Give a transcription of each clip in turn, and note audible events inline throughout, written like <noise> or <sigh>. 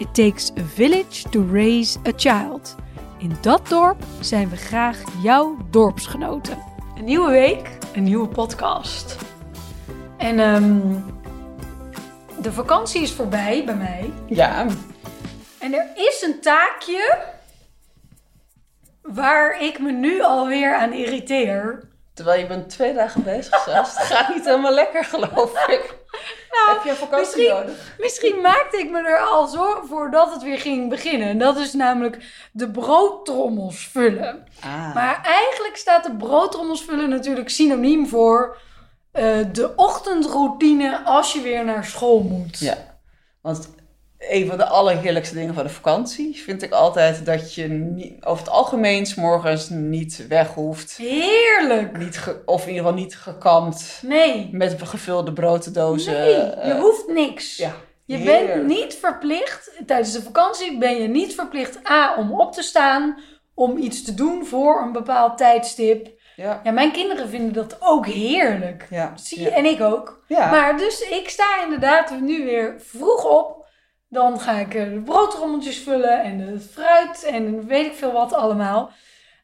It takes a village to raise a child. In dat dorp zijn we graag jouw dorpsgenoten. Een nieuwe week, een nieuwe podcast. En ehm, de vakantie is voorbij bij mij. Ja, En er is een taakje waar ik me nu alweer aan irriteer. terwijl je bent twee dagen bezig, Sas. Het gaat niet helemaal lekker, geloof ik. Nou, Heb je vakantie misschien- nodig? <laughs> Misschien maakte ik me er al zo voordat het weer ging beginnen. En dat is namelijk de broodtrommels vullen. Ah, Maar eigenlijk staat de broodtrommels vullen natuurlijk synoniem voor eh, de ochtendroutine als je weer naar school moet. ja. Want een van de allerheerlijkste dingen van de vakantie vind ik altijd dat je niet, over het algemeen 's morgens niet weg hoeft. Heerlijk! Niet ge- of in ieder geval niet gekamd Nee. met gevulde brooddozen. Nee, je eh, hoeft niks. ja, Je heerlijk. bent niet verplicht, tijdens de vakantie ben je niet verplicht A, om op te staan, om iets te doen voor een bepaald tijdstip. Ja, Ja, mijn kinderen vinden dat ook heerlijk. ja, Zie je, ja. en ik ook. Ja. Maar dus ik sta inderdaad nu weer vroeg op. Dan ga ik eh, de broodrommeltjes vullen en de fruit en weet ik veel wat allemaal.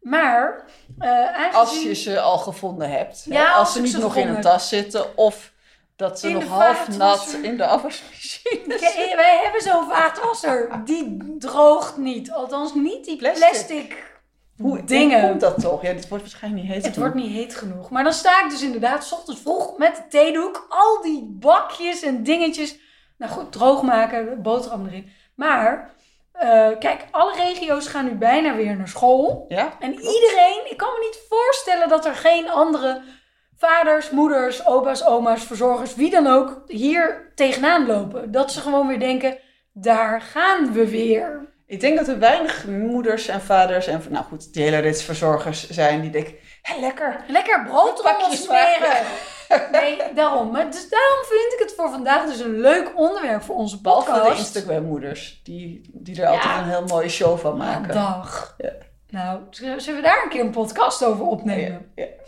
Maar aangezien... Als je ze al gevonden hebt. hè, Ja, als, als ze niet ze nog in een tas zitten. Of dat ze nog half nat in de afwasmachine Kijk, eh, wij hebben zo'n vaatwasser. Die droogt niet. Althans niet die Plastic. plastic, Hoe dingen. hoe komt dat toch? Ja, dit wordt waarschijnlijk niet heet. Het wordt niet heet genoeg. Maar dan sta ik dus inderdaad 's ochtends vroeg met de theedoek. Al die bakjes en dingetjes. Nou goed, droog maken, boterham erin. Maar, eh, kijk, alle regio's gaan nu bijna weer naar school. Ja? En iedereen, ik kan me niet voorstellen dat er geen andere vaders, moeders, opa's, oma's, verzorgers, wie dan ook, hier tegenaan lopen. Dat ze gewoon weer denken, daar gaan we weer. Ik denk dat er weinig moeders en vaders en nou goed, die hele rits verzorgers zijn die denken, hé lekker. Lekker broodrommel Pakjes smeren. Nee, daarom. Maar dus daarom vind ik het voor vandaag dus een leuk onderwerp voor onze Behalve podcast. de Instagram moeders, die, die er altijd een heel mooie show van maken. Dag. Ja. Nou, zullen we daar een keer een podcast over opnemen? Ja, ja. <laughs>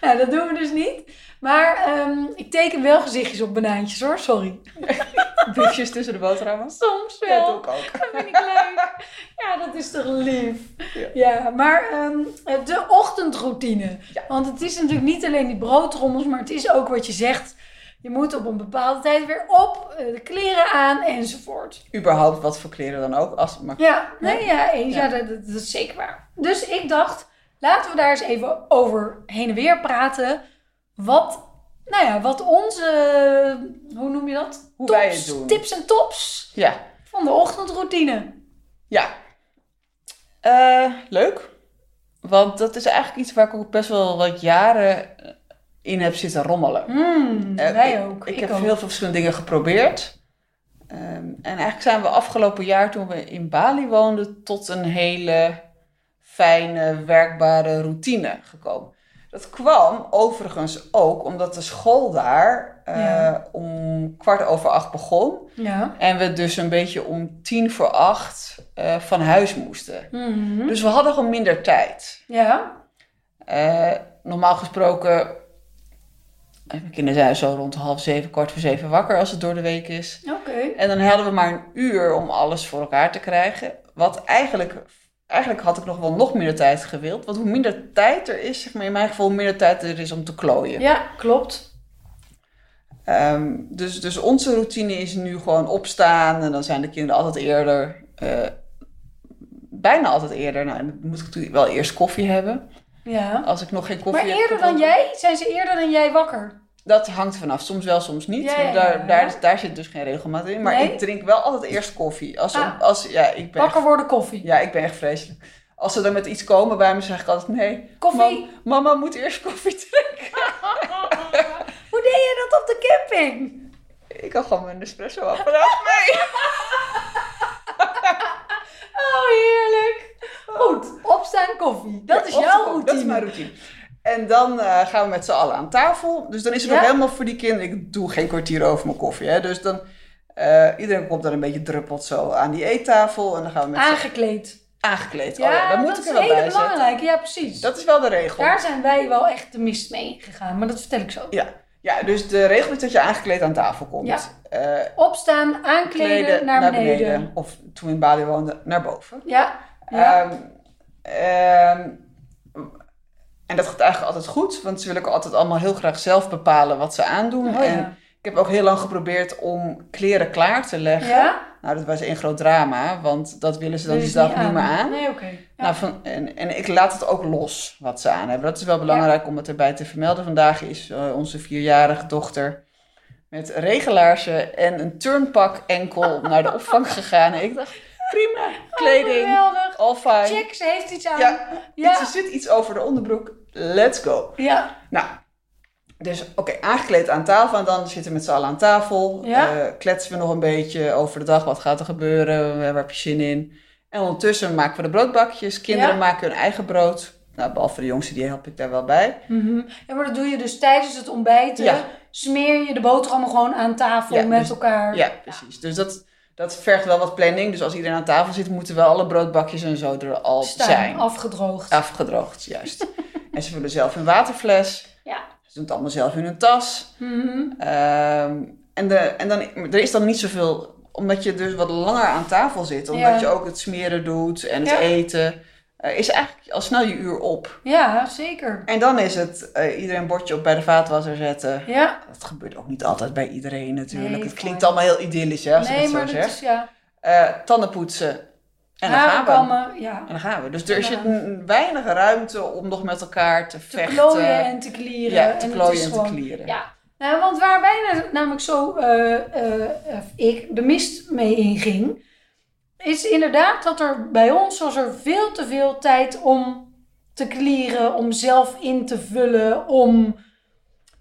Nou, dat doen we dus niet. Maar ehm, ik teken wel gezichtjes op banaantjes hoor, sorry. <laughs> Briefjes tussen de boterhammen. Soms wel. dat doe ik ook. Dat vind ik leuk. Ja, dat is toch lief. Ja. Ja, maar ehm, de ochtendroutine. Ja. Want het is natuurlijk niet alleen die broodtrommels, maar het is ook wat je zegt. Je moet op een bepaalde tijd weer op, eh, de kleren aan enzovoort. Überhaupt wat voor kleren dan ook. Als, maar, Ja, nee, ja, eens, ja. Dat, dat, dat is zeker waar. Dus ik dacht, laten we daar eens even over heen en weer praten. Wat, nou ja, wat onze, hoe noem je dat? Hoe wij het doen. Tips en tops ja. van de ochtendroutine. Ja. Eh, leuk. Want dat is eigenlijk iets waar ik ook best wel wat jaren eh, in heb zitten rommelen. Eh, wij ook. Ik, Ik heb ook. heel veel verschillende dingen geprobeerd. Ehm, en eigenlijk zijn we afgelopen jaar, toen we in Bali woonden, tot een hele fijne, werkbare routine gekomen. Dat kwam overigens ook omdat de school daar Ja. om kwart over acht begon. Ja. En we dus een beetje om tien voor acht eh, van huis moesten. Mhm. Dus we hadden gewoon minder tijd. Ja. Eh, normaal gesproken, mijn kinderen zijn zo rond half zeven, kwart voor zeven wakker als het door de week is. Oké. En dan hadden we maar een uur om alles voor elkaar te krijgen. Wat eigenlijk, eigenlijk had ik nog wel nog minder tijd gewild. Want hoe minder tijd er is, zeg maar in mijn geval, hoe minder tijd er is om te klooien. Ja, klopt. Ehm, dus, dus onze routine is nu gewoon opstaan en dan zijn de kinderen altijd eerder. eh, bijna altijd eerder. Nou, dan moet ik natuurlijk wel eerst koffie hebben. Ja. Als ik nog geen koffie Maar heb eerder dan jij? Zijn ze eerder dan jij wakker? Dat hangt vanaf. Soms wel, soms niet. Ja, ja, ja, Daar. Daar, daar zit dus geen regelmaat in. Maar Nee? ik drink wel altijd eerst koffie. Als, Ah. als, ja, ik ben Wakker worden koffie. Ja, ik ben echt vreselijk. Als ze dan met iets komen bij me, zeg ik altijd nee. Koffie. Mam- mama moet eerst koffie drinken. <laughs> deed je dat op de camping? Ik had gewoon mijn espresso-apparaat mee. <laughs> oh, heerlijk. Goed, opstaan koffie. Dat is jouw routine. Dat is mijn routine. En dan eh, gaan we met z'n allen aan tafel. Dus dan is het nog helemaal voor die kinderen. Ik doe geen kwartier over mijn koffie. Hè. Dus dan, eh, iedereen komt dan een beetje druppelt zo aan die eettafel. En dan gaan we met Aangekleed. Aangekleed. Ja, oh, moet ik er wel bij Dat is heel belangrijk. Ja, precies. Dat is wel de regel. Daar zijn wij wel echt de mist mee gegaan. Maar dat vertel ik zo. Ja ja, dus de regel is dat je aangekleed aan tafel komt. Ja. Eh, Opstaan, aankleden, kleden naar, beneden. Of toen we in Bali woonden, naar boven. Ja. ja. Ehm, ehm, en dat gaat eigenlijk altijd goed, want ze willen ook altijd allemaal heel graag zelf bepalen wat ze aandoen. Oh, ja. En ik heb ook heel lang geprobeerd om kleren klaar te leggen. ja? Nou, dat was één groot drama, want dat willen ze dan die dag niet meer aan. Nee, oké. Ja. Nou, van, en, en ik laat het ook los wat ze aan hebben. Dat is wel belangrijk om het erbij te vermelden. Vandaag is eh, onze vierjarige dochter met regelaarzen en een turnpak enkel <laughs> naar de opvang gegaan. En ik dacht, prima, kleding, Oh, all fine. Check, ze heeft iets aan. Ja, er zit iets over de onderbroek, let's go. Ja. Nou, dus oké, aangekleed aan tafel en dan zitten we met z'n allen aan tafel. Ja. Eh, kletsen we nog een beetje over de dag, wat gaat er gebeuren, waar heb je zin in. En ondertussen maken we de broodbakjes. Kinderen Ja. maken hun eigen brood. Nou, behalve de jongste, die help ik daar wel bij. Mhm. Ja, maar dat doe je dus tijdens het ontbijten. Ja. Smeer je de boterhammen gewoon aan tafel Ja, met dus- elkaar. Ja, precies. Dus dat, dat vergt wel wat planning. Dus als iedereen aan tafel zit, moeten wel alle broodbakjes en zo er al Staan, zijn. afgedroogd. Afgedroogd, juist. <laughs> en ze vullen zelf hun waterfles. Ja. Ze doen het allemaal zelf in hun tas. Mhm. Ehm, en de, en dan, er is dan niet zoveel, omdat je dus wat langer aan tafel zit, omdat Ja. je ook het smeren doet en het Ja. eten, eh, is eigenlijk al snel je uur op. Ja, zeker. En dan is het eh, iedereen een bordje op bij de vaatwasser zetten. Ja. Dat gebeurt ook niet altijd bij iedereen natuurlijk. Nee, het klinkt allemaal heel idyllisch hè, als nee, ik het zo maar dat zeg. is ja. Eh, tanden poetsen en dan gaan we. kammen, ja. En dan gaan we. Dus er zit weinig ruimte om nog met elkaar te, Te vechten. klooien en te klieren. ja, te en klooien en te gewoon- klieren. Ja, nou, want waar wij na- namelijk zo, eh, eh, ik, de mist mee inging, is inderdaad dat er bij ons was er veel te veel tijd om te klieren, om zelf in te vullen, om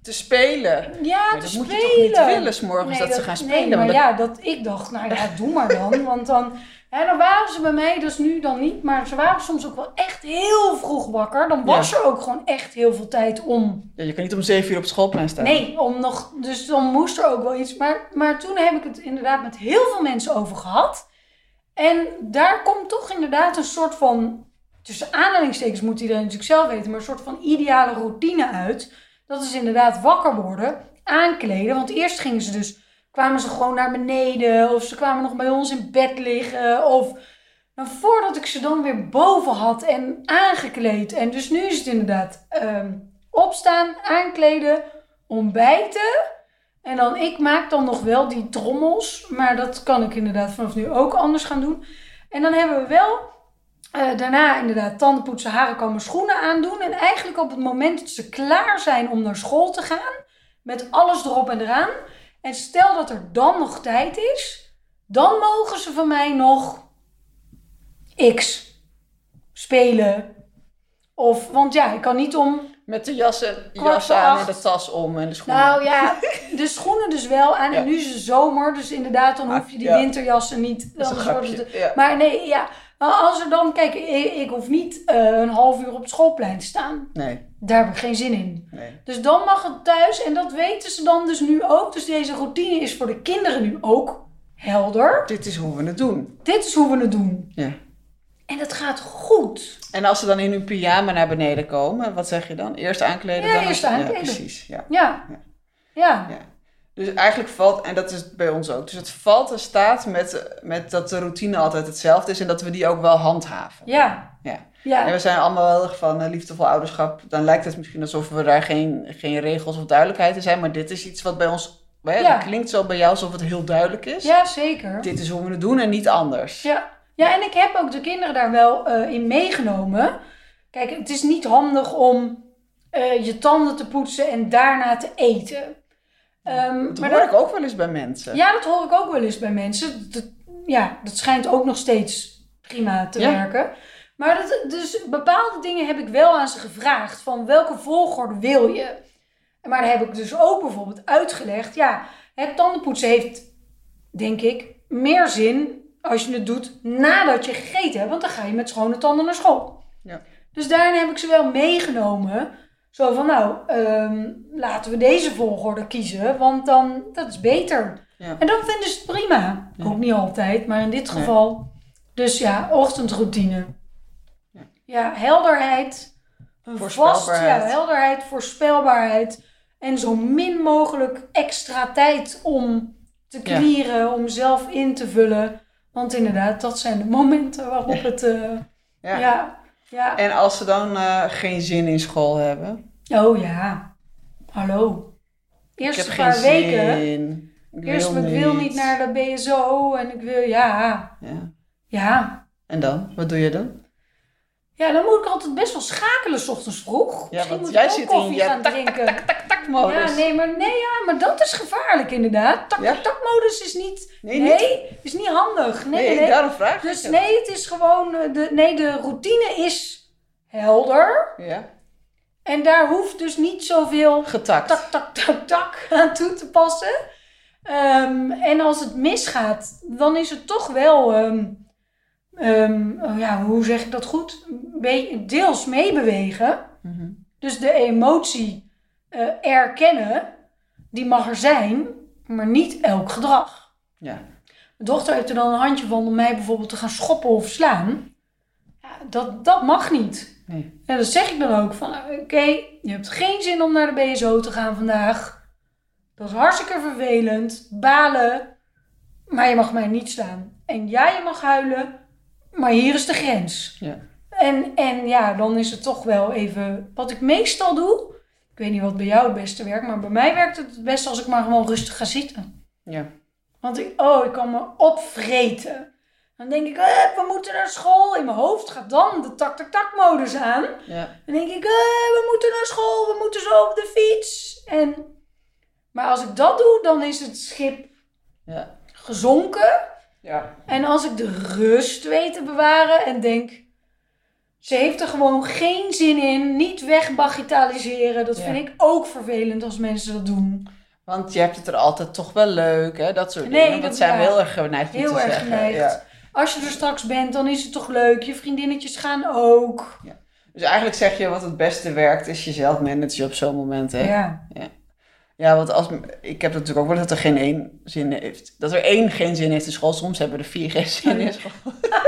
Te spelen. ja, Maar te dat spelen. moet je toch niet willen, 's morgens Nee, dat, ze gaan spelen. Nee, maar dat- ja, dat, ik dacht, nou ja, doe maar dan. Want dan, hè, dan waren ze bij mij, dus nu dan niet. Maar ze waren soms ook wel echt heel vroeg wakker. Dan was er ook gewoon echt heel veel tijd om Ja, je kan niet om zeven uur op schoolplein staan. Nee, om nog, dus dan moest er ook wel iets. Maar, maar toen heb ik het inderdaad met heel veel mensen over gehad. En daar komt toch inderdaad een soort van, tussen aanhalingstekens moet iedereen natuurlijk zelf weten, maar een soort van ideale routine uit. Dat is inderdaad wakker worden, aankleden. Want eerst gingen ze dus, kwamen ze gewoon naar beneden of ze kwamen nog bij ons in bed liggen. Of nou, voordat ik ze dan weer boven had en aangekleed. En dus nu is het inderdaad ehm, opstaan, aankleden, ontbijten. En dan, ik maak dan nog wel die trommels. Maar dat kan ik inderdaad vanaf nu ook anders gaan doen. En dan hebben we wel eh, daarna inderdaad tanden poetsen, haren komen, schoenen aandoen. En eigenlijk op het moment dat ze klaar zijn om naar school te gaan. Met alles erop en eraan. En stel dat er dan nog tijd is. Dan mogen ze van mij nog X spelen. Of, want ja, ik kan niet om Met de jas, en, Kwart jas aan en de tas om en de schoenen. Nou ja, <laughs> de schoenen dus wel aan. Ja. En nu is het zomer, dus inderdaad, dan Ah, hoef je die ja. winterjassen niet. dat is een anders wordt het- grapje. Ja. Maar nee, ja. Maar Als er dan, kijk, ik, ik hoef niet eh, een half uur op het schoolplein te staan. Nee, Daar heb ik geen zin in. nee. Dus dan mag het thuis. En dat weten ze dan dus nu ook. Dus deze routine is voor de kinderen nu ook helder. Dit is hoe we het doen. Dit is hoe we het doen. Ja. En dat gaat goed. En als ze dan in hun pyjama naar beneden komen, wat zeg je dan? Eerst aankleden? Ja, dan eerst Ja, aankleden. precies. Ja. Ja. Ja. Ja. Ja. Dus eigenlijk valt, en dat is bij ons ook, dus het valt en staat met, met dat de routine altijd hetzelfde is en dat we die ook wel handhaven. Ja. Ja. Ja. En we zijn allemaal erg van eh, liefdevol ouderschap. Dan lijkt het misschien alsof we daar geen, geen regels of duidelijkheid in zijn, maar dit is iets wat bij ons, Ja. dat klinkt zo bij jou alsof het heel duidelijk is. Ja, zeker. Dit is hoe we het doen en niet anders. Ja. ja, en ik heb ook de kinderen daar wel eh, in meegenomen. Kijk, het is niet handig om eh, je tanden te poetsen en daarna te eten. Ehm, Dat maar hoor dat- ik ook wel eens bij mensen. Ja, dat hoor ik ook wel eens bij mensen. Dat, ja, dat schijnt ook nog steeds prima te Ja. werken. Maar dat, dus bepaalde dingen heb ik wel aan ze gevraagd. Van welke volgorde wil je? Maar daar heb ik dus ook bijvoorbeeld uitgelegd. Ja, het tandenpoetsen heeft, denk ik, meer zin als je het doet nadat je gegeten hebt. Want dan ga je met schone tanden naar school. Ja. Dus daarin heb ik ze wel meegenomen. Zo van, nou, ehm, laten we deze volgorde kiezen, want dan, dat is beter. Ja. En dan vinden ze het prima. Ja. Ook niet altijd, maar in dit Nee. geval. Dus ja, ochtendroutine. Ja. Ja, helderheid. Een vast, ja, helderheid, voorspelbaarheid. En zo min mogelijk extra tijd om te clearen, om zelf in te vullen. Want inderdaad, dat zijn de momenten waarop het... eh, Ja. Ja. En als ze dan eh, geen zin in school hebben. Oh ja. Hallo. Eerst een geen paar weken. zin. Ik Eerst, wil ik wil niet naar de BSO en ik wil, ja. Ja. Ja. En dan? Wat doe je dan? Ja, dan moet ik altijd best wel schakelen s ochtends vroeg. Misschien want moet jij ik ook zit in koffie je gaan tak, drinken. Takmodus. Ja, nee, maar, nee, ja, maar dat is gevaarlijk inderdaad. Tak, Ja? tak, takmodus is niet... Nee, Nee, niet? is niet handig. Nee, Nee, nee, daarom vraag ik Dus nee, het is gewoon... eh, De, nee, de routine is helder. Ja. En daar hoeft dus niet zoveel Getakt. tak, tak, tak, tak <laughs> aan toe te passen. Ehm, en als het misgaat, dan is het toch wel, ehm, ehm, oh ja, hoe zeg ik dat goed? Deels meebewegen. Mhm. Dus de emotie eh, erkennen, die mag er zijn, maar niet elk gedrag. Ja. Mijn dochter heeft er dan een handje van om mij bijvoorbeeld te gaan schoppen of slaan. Ja, dat, dat mag niet. Nee. En dat zeg ik dan ook van, nou, oké, je hebt geen zin om naar de BSO te gaan vandaag. Dat is hartstikke vervelend, balen, maar je mag mij niet slaan. En ja, je mag huilen, maar hier is de grens. Ja. En, en ja, dan is het toch wel even, wat ik meestal doe, ik weet niet wat bij jou het beste werkt, maar bij mij werkt het het beste als ik maar gewoon rustig ga zitten. Ja. Want ik, oh, ik kan me opvreten. Dan denk ik, eh, we moeten naar school. In mijn hoofd gaat dan de tak-tak-tak-modus aan. Ja. Dan denk ik, eh, we moeten naar school, we moeten zo op de fiets. En, maar als ik dat doe, dan is het schip Ja. gezonken. Ja. En als ik de rust weet te bewaren en denk, ze heeft er gewoon geen zin in, niet wegbagitaliseren. Dat Ja. vind ik ook vervelend als mensen dat doen. Want je hebt het er altijd toch wel leuk, hè? Dat soort Nee, dingen. Dat dat- zijn we ja. heel erg geneigd om Heel te erg zeggen. geneigd. Ja. Als je er straks bent, dan is het toch leuk. Je vriendinnetjes gaan ook. Dus eigenlijk zeg je wat het beste werkt, is jezelf managen op zo'n moment, hè? Ja. Ja, want als, ik heb natuurlijk ook wel dat er geen één zin heeft. Dat er één geen zin heeft in school. Soms hebben er vier geen zin in school.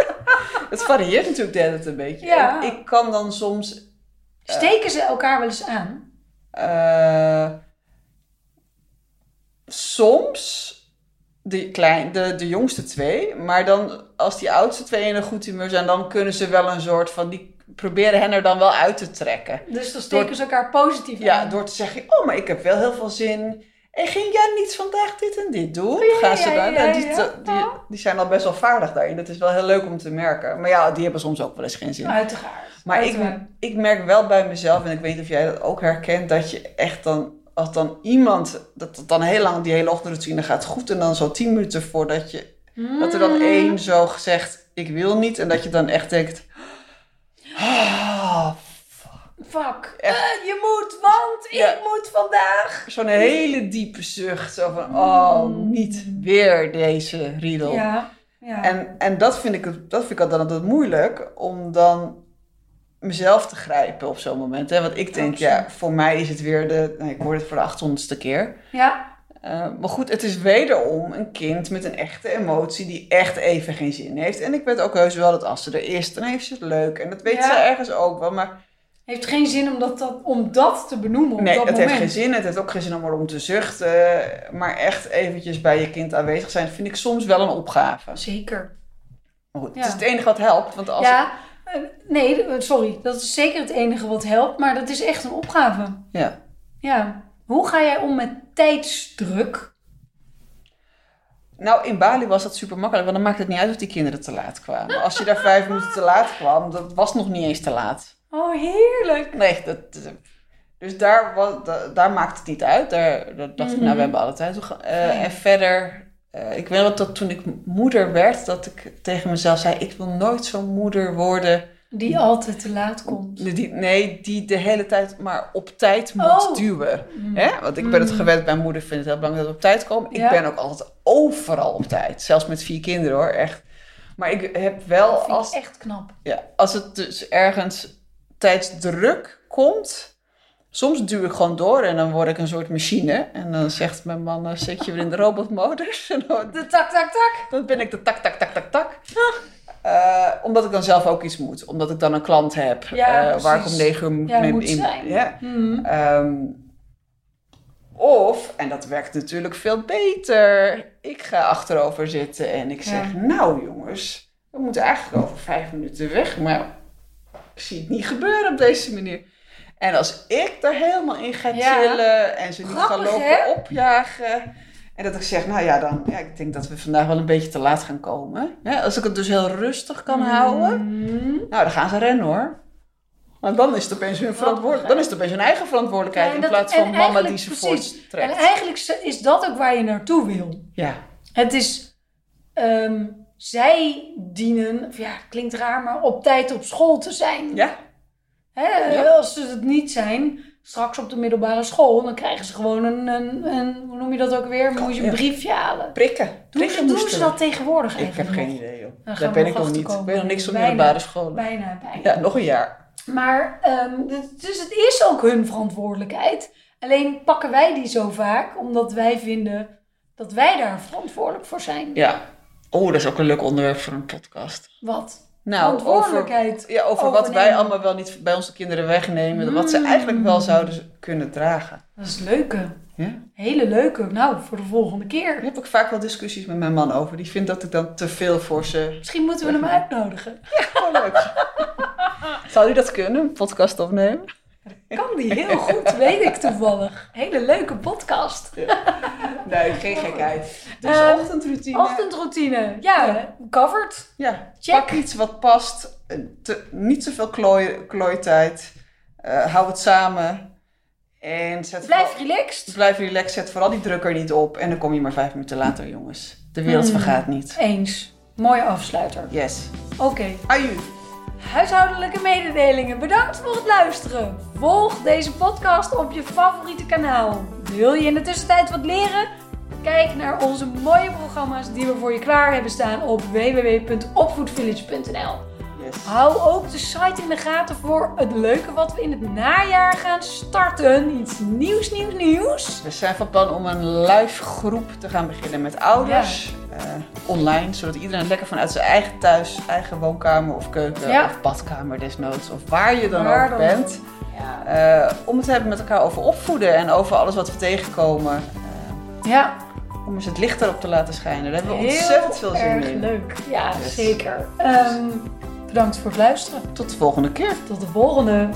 <laughs> het varieert natuurlijk de hele een beetje. Ja. En ik kan dan soms... Steken ze elkaar wel eens aan? eh, soms de, klein, de, de jongste twee. Maar dan als die oudste twee in een goed humeur zijn... dan kunnen ze wel een soort van... die proberen hen er dan wel uit te trekken. Dus dan steken ze elkaar positief Ja, aan. door te zeggen, oh, maar ik heb wel heel veel zin. En ging jij niet vandaag dit en dit doen? ja, Gaan ze ja, dan? ja, Nou, die, ja. die, die zijn al best wel vaardig daarin. Dat is wel heel leuk om te merken. Maar ja, die hebben soms ook wel eens geen zin. Uiteraard. maar ik, Uiteraard. ik merk wel bij mezelf, en ik weet niet of jij dat ook herkent, dat je echt dan, als dan iemand, dat het dan heel lang die hele ochtendroutine gaat goed. En dan zo tien minuten voordat je, dat er dan Mm. één zo zegt, ik wil niet. En dat je dan echt denkt, ah, Fuck. Echt. Eh, je moet, want Ja. ik moet vandaag. Zo'n hele diepe zucht. Zo van, oh, Mm. niet weer deze riedel. Ja. ja. En, en dat vind ik, het- dat vind ik dan altijd moeilijk. Om dan mezelf te grijpen op zo'n moment. Hè? Want ik denk, ja, voor mij is het weer de... Nou, ik hoor het voor de achthonderdste keer. ja. Eh, maar goed, het is wederom een kind met een echte emotie die echt even geen zin heeft. En ik weet ook heus wel dat als ze er is, dan heeft ze het leuk. En dat weet Ja. ze ergens ook wel. Maar Heeft geen zin om dat, dat, om dat te benoemen op Nee, dat het moment. heeft geen zin. Het heeft ook geen zin om erom te zuchten. Maar echt eventjes bij je kind aanwezig zijn, vind ik soms wel een opgave. Zeker. Maar goed, Ja. het is het enige wat helpt. Want als Ja. eh, Nee, sorry. Dat is zeker het enige wat helpt. Maar dat is echt een opgave. ja. Ja. Hoe ga jij om met tijdsdruk? Nou, in Bali was dat super makkelijk, want dan maakt het niet uit of die kinderen te laat kwamen. Als je daar vijf minuten te laat kwam, dat was nog niet eens te laat. Oh, heerlijk. Nee, dat, dus daar, was, da- daar maakt het niet uit. Daar, dacht ik, nou, Mhm. we hebben alle tijd. eh, Ja. En verder, eh, ik weet nog dat toen ik moeder werd, dat ik tegen mezelf zei, ik wil nooit zo'n moeder worden Die altijd te laat komt. Die, nee, die de hele tijd maar op tijd moet Oh. duwen. Mm. Hè? Want ik ben het Mm. gewend, mijn moeder vindt het heel belangrijk dat we op tijd komen. Ik Ja. ben ook altijd overal op tijd. Zelfs met vier kinderen hoor, echt. Maar ik heb wel, Dat vind als, ik echt knap. ja, als het dus ergens tijdsdruk komt, soms duw ik gewoon door en dan word ik een soort machine. En dan zegt mijn man, eh, zet je weer in de robotmodus. <laughs> De tak, tak, tak. dan ben ik de tak, tak, tak, tak, tak. Eh, omdat ik dan zelf ook iets moet. Omdat ik dan een klant heb Ja, eh, waar ik om negen uur moet Ja, mee moet in. zijn. Mhm. Ehm, of, en dat werkt natuurlijk veel beter, ik ga achterover zitten en ik zeg, Ja. nou jongens, we moeten eigenlijk over vijf minuten weg, maar ik zie het niet gebeuren op deze manier. En als ik daar helemaal in ga chillen en ze niet gaan lopen hè? opjagen. En dat ik zeg, nou ja, dan, ja, ik denk dat we vandaag wel een beetje te laat gaan komen. Ja, als ik het dus heel rustig kan houden, Mhm. nou, dan gaan ze rennen hoor. Maar dan is het opeens hun verantwoordelijk. Dan is het opeens hun eigen verantwoordelijkheid Ja, en in plaats en van mama die ze precies. En voorttrekt. eigenlijk is dat ook waar je naartoe wil. Ja, Het is, ehm, zij dienen, of ja, klinkt raar, maar op tijd op school te zijn. ja, Hè, Ja. Als ze het niet zijn, straks op de middelbare school, dan krijgen ze gewoon een, een, een hoe noem je dat ook weer? Moet je een briefje halen. prikken. Doen ze, doen ze dat tegenwoordig Ik eigenlijk heb geen idee, joh. Daar ben ik nog niet. Ik weet nog niks van Bijna. middelbare scholen. Bijna, bijna. Ja, nog een jaar. Maar, dus het is ook hun verantwoordelijkheid. Alleen pakken wij die zo vaak, omdat wij vinden dat wij daar verantwoordelijk voor zijn. Ja. Oh, dat is ook een leuk onderwerp voor een podcast. Wat? Nou, over, ja, over wat wij allemaal wel niet bij onze kinderen wegnemen. Wat ze Mm. eigenlijk wel zouden kunnen dragen. Dat is leuke. Ja? Hele leuke. Nou, voor de volgende keer. Daar heb ik vaak wel discussies met mijn man over. Die vindt dat ik dan te veel voor ze... Misschien moeten we hem uitnodigen. Oh, leuk. <laughs> Zou hij dat kunnen, een podcast opnemen? <laughs> Kan die heel goed, weet ik toevallig. Hele leuke podcast. Nee, geen gekheid. Dus Ehm, ochtendroutine. Ochtendroutine. Ja, covered. Ja, Check. pak iets wat past. Eh, Te, niet zoveel klooi, klooitijd. Eh, hou het samen. En zet Blijf vooral- relaxed. blijf relaxed. Zet vooral die drukker niet op. En dan kom je maar vijf minuten later, jongens. De wereld Hmm. vergaat niet. Eens. Mooie afsluiter. Yes. Oké. Aju. Huishoudelijke mededelingen. Bedankt voor het luisteren. Volg deze podcast op je favoriete kanaal. Wil je in de tussentijd wat leren? Kijk naar onze mooie programma's die we voor je klaar hebben staan op www.opvoedvillage.nl. Yes. Hou ook de site in de gaten voor het leuke wat we in het najaar gaan starten. Iets nieuws, nieuws, nieuws. We zijn van plan om een live groep te gaan beginnen met ouders. eh, online, zodat iedereen lekker vanuit zijn eigen thuis, eigen woonkamer of keuken Ja. of badkamer desnoods. Of waar je dan Waar ook dan bent. Ja. Eh, om het te hebben met elkaar over opvoeden en over alles wat we tegenkomen. Eh, ja. om eens het licht erop te laten schijnen. Daar hebben we Heel ontzettend veel zin erg in. leuk. Ja, Yes. zeker. Bedankt voor het luisteren. Tot de volgende keer. Tot de volgende.